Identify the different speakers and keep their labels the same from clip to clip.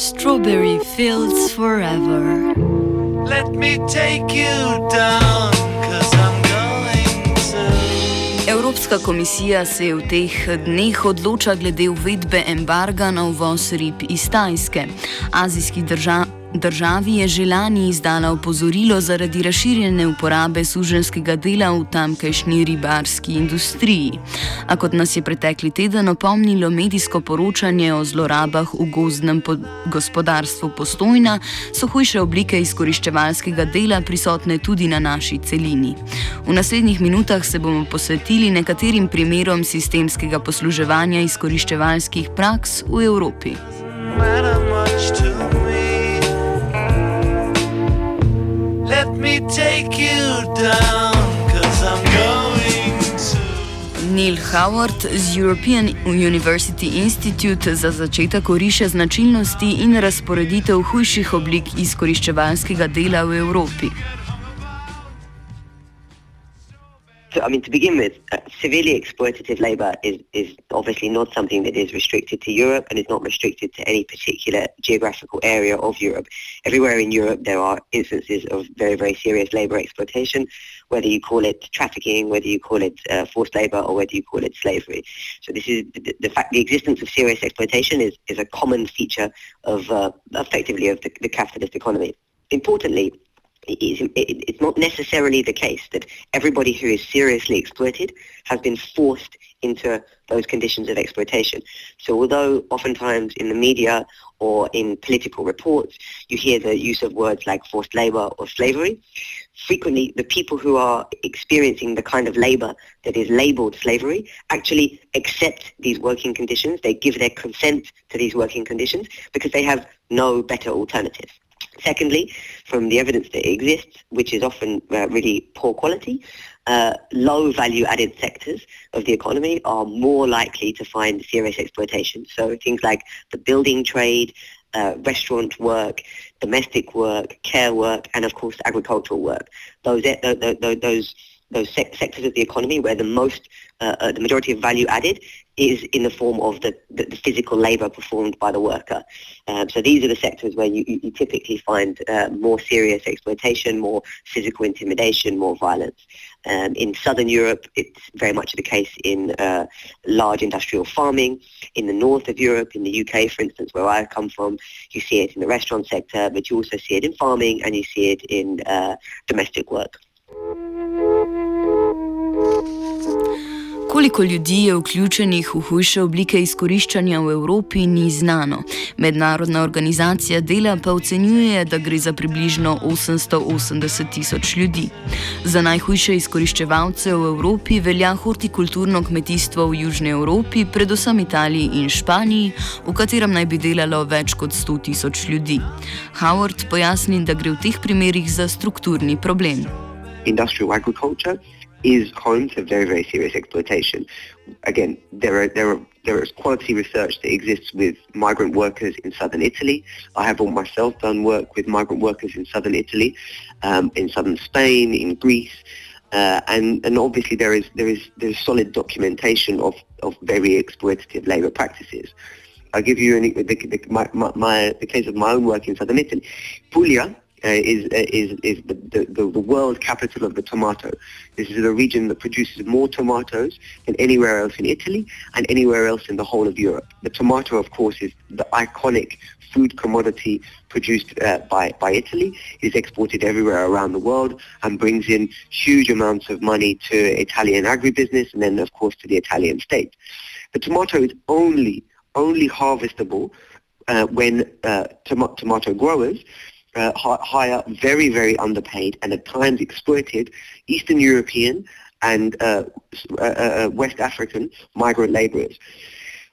Speaker 1: Strawberry fields forever.
Speaker 2: Let me take you down, cause I'm going to.
Speaker 1: Evropska komisija se je v teh dneh odloča glede uvedbe embarga na uvoz rib iz Tajske. Azijskih držav. Državi je že lani izdala opozorilo zaradi razširjene uporabe suženskega dela v tamkajšnji ribarski industriji. A kot nas je pretekli teden opomnilo medijsko poročanje o zlorabah v gozdnem gospodarstvu postojna, so hujše oblike izkoriščevalskega dela prisotne tudi na naši celini. V naslednjih minutah se bomo posvetili nekaterim primerom sistemskega posluževanja izkoriščevalskih praks v Evropi.
Speaker 2: Matter much to me. Let me take you down, cause I'm going to.
Speaker 1: Neil Howard z European University Institute za začetek oriše značilnosti in razporeditev hujših oblik izkoriščevalskega dela v Evropi.
Speaker 3: So, I mean, to begin with, uh, severely exploitative labour is, is obviously not something that is restricted to Europe and is not restricted to any particular geographical area of Europe. Everywhere in Europe, there are instances of very, very serious labour exploitation, whether you call it trafficking, whether you call it uh, forced labour, or whether you call it slavery. So, this is the, the fact the existence of serious exploitation is, is a common feature of uh, effectively of the, the capitalist economy. Importantly, it's not necessarily the case that everybody who is seriously exploited has been forced into those conditions of exploitation. So although oftentimes in the media or in political reports you hear the use of words like forced labour or slavery, frequently the people who are experiencing the kind of labour that is labelled slavery actually accept these working conditions. They give their consent to these working conditions because they have no better alternative. Secondly, from the evidence that exists, which is often uh, really poor quality, uh, low value added sectors of the economy are more likely to find serious exploitation. So things like the building trade, uh, restaurant work, domestic work, care work, and of course agricultural work. Those those those, those sectors of the economy where the most uh, uh, the majority of value added is in the form of the, the, the physical labour performed by the worker. Um, so these are the sectors where you, you typically find uh, more serious exploitation, more physical intimidation, more violence. Um, in southern Europe, it's very much the case in uh, large industrial farming. In the north of Europe, in the UK, for instance, where I come from, you see it in the restaurant sector, but you also see it in farming and you see it in uh, domestic work.
Speaker 1: Koliko ljudi je vključenih v hujše oblike izkoriščanja v Evropi, ni znano. Mednarodna organizacija dela pa ocenjuje, da gre za približno 880 tisoč ljudi. Za najhujše izkoriščevalce v Evropi velja hortikulturno kmetijstvo v Južni Evropi, predvsem Italiji in Španiji, v katerem naj bi delalo več kot 100 tisoč ljudi. Howard pojasni, da gre v teh primerih za strukturni problem.
Speaker 3: Industrial agriculture. Is home to very, very serious exploitation. Again, there are there are there is quality research that exists with migrant workers in southern Italy. I have all myself done work with migrant workers in southern Italy, um, in southern Spain, in Greece, uh, and and obviously there is there is there is solid documentation of of very exploitative labour practices. I'll give you an, the, the, my, my, the case of my own work in southern Italy. Puglia uh, is, uh, is, is the, the, the the world capital of the tomato. This is a region that produces more tomatoes than anywhere else in Italy and anywhere else in the whole of Europe. The tomato, of course, is the iconic food commodity produced uh, by, by Italy. It is exported everywhere around the world and brings in huge amounts of money to Italian agribusiness and then, of course, to the Italian state. The tomato is only, only harvestable uh, when uh, tom- tomato growers uh, hi- hire very, very underpaid and at times exploited Eastern European and uh, uh, uh, West African migrant laborers.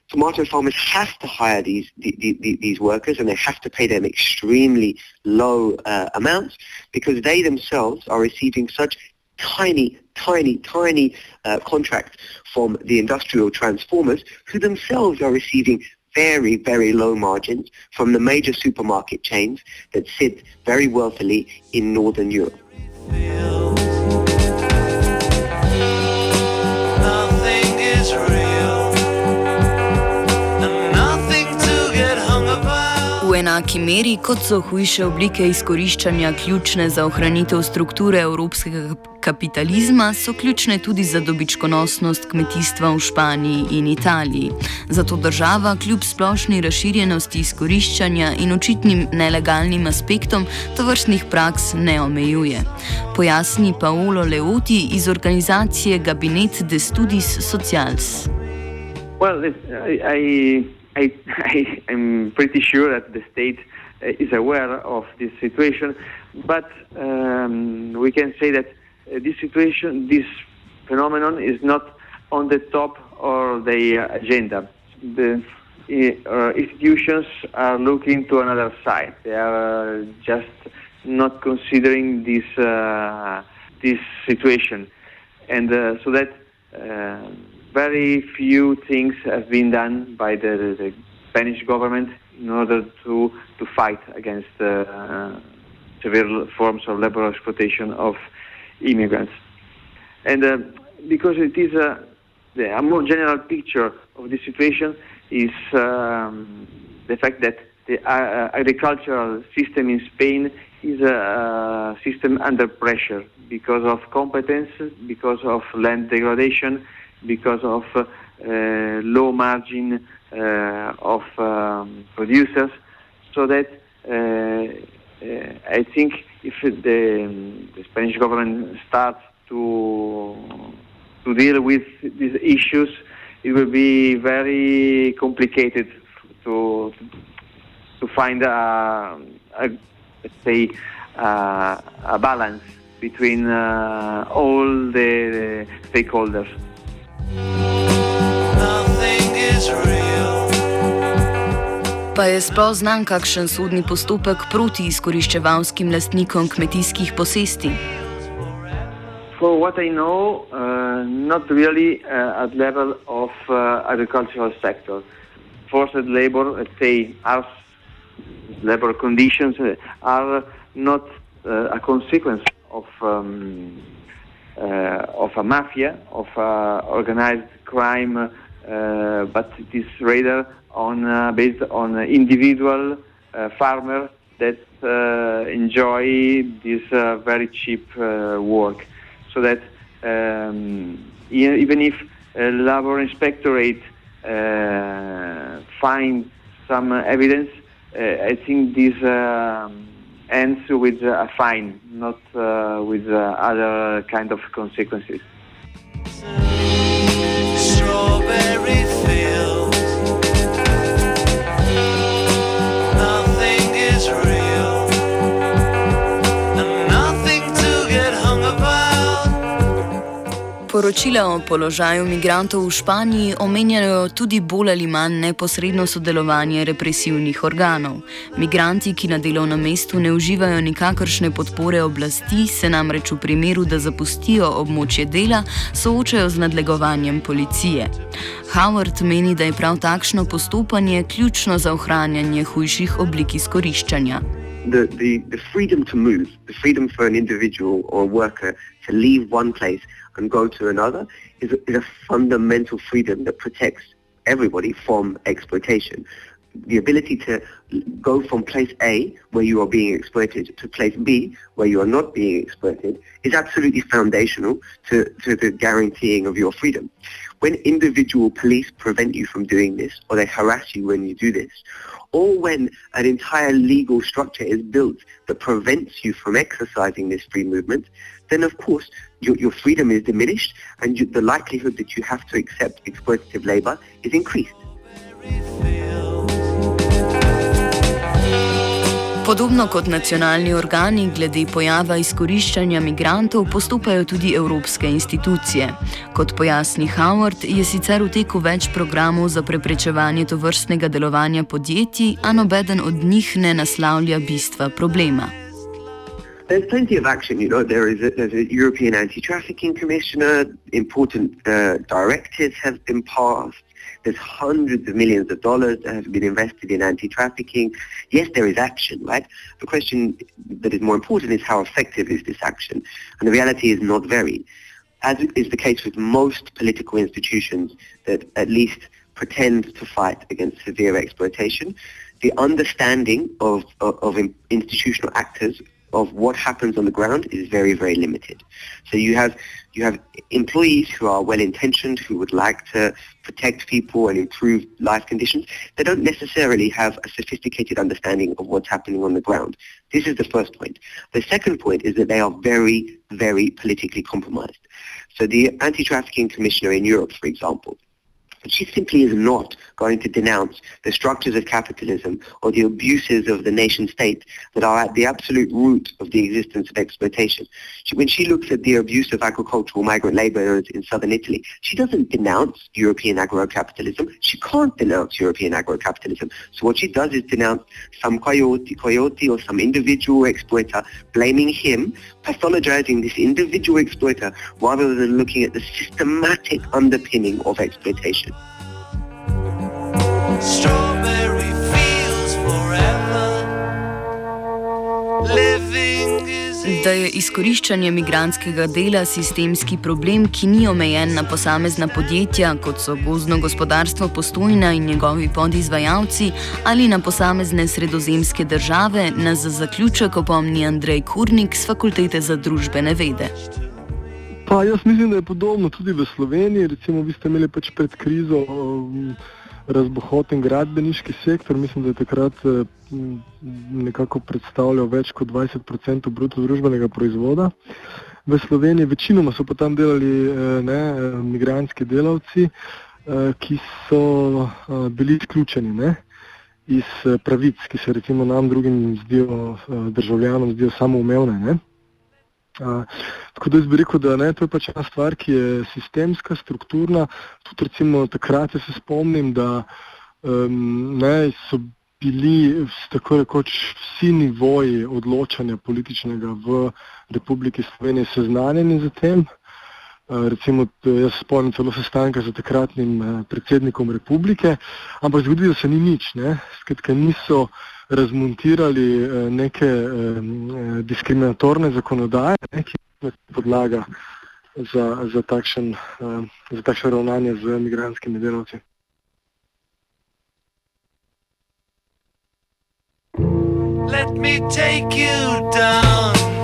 Speaker 3: Tomato farmers have to hire these the, the, the- these workers and they have to pay them extremely low uh, amounts because they themselves are receiving such tiny, tiny, tiny uh, contracts from the industrial transformers who themselves are receiving very, very low margins from the major supermarket chains that sit very wealthily in Northern Europe.
Speaker 1: Enaki meri, kot so hujše oblike izkoriščanja ključne za ohranitev strukture evropskega kap- kapitalizma, so ključne tudi za dobičkonosnost kmetijstva v Španiji in Italiji. Zato država kljub splošni razširjenosti izkoriščanja in očitnim nelegalnim aspektom tovrstnih praks ne omejuje. Pojasni Paolo Leoti iz organizacije Gabinet de Studis Socials.
Speaker 4: Well, I, I, I, I, I'm pretty sure that the state uh, is aware of this situation, but um, we can say that uh, this situation, this phenomenon, is not on the top of the agenda. The uh, institutions are looking to another side. They are uh, just not considering this uh, this situation, and uh, so that. Uh, very few things have been done by the, the Spanish government in order to to fight against uh, severe forms of labor exploitation of immigrants. And uh, because it is a, a more general picture of the situation is um, the fact that the uh, agricultural system in Spain is a, uh system under pressure because of competence, because of land degradation, because of uh, uh, low margin uh, of um, producers, so that I think if the, the Spanish government starts to to deal with these issues, it will be very complicated to to find a, a let's say uh, a balance between uh, all the stakeholders.
Speaker 2: Nothing is real.
Speaker 1: Pa je sploh znan kakšen sodni postopek proti izkoriščevalskim lastnikom kmetijskih posesti?
Speaker 4: For what I know, uh, not really uh, at level of uh, agricultural sector. Forced labor, let's say, harsh labor conditions uh, are not uh, a consequence of um, of a mafia, of uh, organized crime, uh, but it is rather on uh, based on individual uh, farmer that uh, enjoy this uh, very cheap uh, work. So that um, even if a labor inspectorate uh, find some uh, evidence, uh, I think this um, ends with a fine, not uh, with uh, other kind of consequences.
Speaker 2: Strawberry
Speaker 1: Poročila o položaju migrantov v Španiji omenjajo tudi bolj ali manj neposredno sodelovanje represivnih organov. Migranti, ki na delovnem mestu ne uživajo nikakršne podpore oblasti, se namreč v primeru, da zapustijo območje dela, soočajo z nadlegovanjem policije. Howard meni, da je prav takšno postopanje ključno za ohranjanje hujših oblik izkoriščanja.
Speaker 3: the, the, the freedom to move, the freedom for an individual or a worker to leave one place and go to another is a, is a fundamental freedom that protects everybody from exploitation. the ability to go from place A, where you are being exploited, to place B, where you are not being exploited, is absolutely foundational to, to the guaranteeing of your freedom. When individual police prevent you from doing this, or they harass you when you do this, or when an entire legal structure is built that prevents you from exercising this free movement, then of course your, your freedom is diminished and you, the likelihood that you have to accept exploitative labor is increased.
Speaker 1: Podobno kot nacionalni organi glede pojava izkoriščanja migrantov postopajo tudi evropske institucije. Kot pojasni Howard, je sicer v teku več programov za preprečevanje tovrstnega delovanja podjetij, a nobeden od njih ne naslavlja bistva problema.
Speaker 3: There's plenty of action. You know, there is a, there's a European Anti-Trafficking Commissioner. Important uh, directives have been passed. There's hundreds of millions of dollars that have been invested in anti-trafficking. Yes, there is action, right? The question that is more important is how effective is this action? And the reality is not very. As is the case with most political institutions that at least pretend to fight against severe exploitation, the understanding of, of, of institutional actors of what happens on the ground is very, very limited. So you have you have employees who are well intentioned, who would like to protect people and improve life conditions. They don't necessarily have a sophisticated understanding of what's happening on the ground. This is the first point. The second point is that they are very, very politically compromised. So the anti-trafficking commissioner in Europe, for example, she simply is not going to denounce the structures of capitalism or the abuses of the nation state that are at the absolute root of the existence of exploitation. She, when she looks at the abuse of agricultural migrant laborers in southern Italy, she doesn't denounce European agro-capitalism. She can't denounce European agro-capitalism. So what she does is denounce some coyote, coyote or some individual exploiter, blaming him, pathologizing this individual exploiter rather than looking at the systematic underpinning of exploitation.
Speaker 1: Da je izkoriščanje migranskega dela sistemski problem, ki ni omejen na posamezna podjetja, kot so gozdno gospodarstvo Postojna in njegovi podizvajalci, ali na posamezne sredozemske države, nas za zaključek opomni Andrej Kurnik z Fakultete za družbene vede.
Speaker 5: Pa jaz mislim, da je podobno tudi v Sloveniji. Recimo, vi ste imeli pač pred krizo um, razbohoten gradbeniški sektor. Mislim, da je takrat um, nekako predstavljal več kot 20% bruto družbenega proizvoda. V Sloveniji večinoma so pa tam delali eh, ne, eh, migranski delavci, eh, ki so eh, bili izključeni ne, iz eh, pravic, ki se recimo nam drugim zdijo, eh, državljanom zdijo samoumevne. Ne. Uh, tako da jaz bi rekel, da ne, to je pač ena stvar, ki je sistemska, strukturna. Tudi recimo takrat se spomnim, da um, ne, so bili tako rekoč vsi nivoji odločanja političnega v Republiki Sloveniji seznanjeni z tem. Uh, recimo, jaz spomnim celo sestanka z takratnim uh, predsednikom republike, ampak zgodilo se ni nič, ne, skratka niso razmontirali eh, neke eh, diskriminatorne zakonodaje, ne, ki je podlaga za, za, takšen, za takšno ravnanje z migranskimi delavci.
Speaker 2: Let me take you down,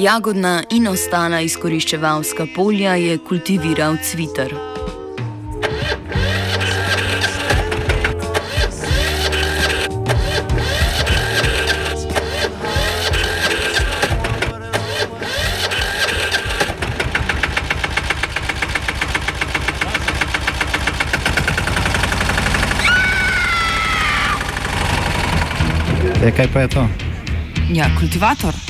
Speaker 1: Jagodna in ostala izkoriščevalska polja je kultiviral cviter.
Speaker 6: E, kaj pa je to?
Speaker 7: Ja, kultivator.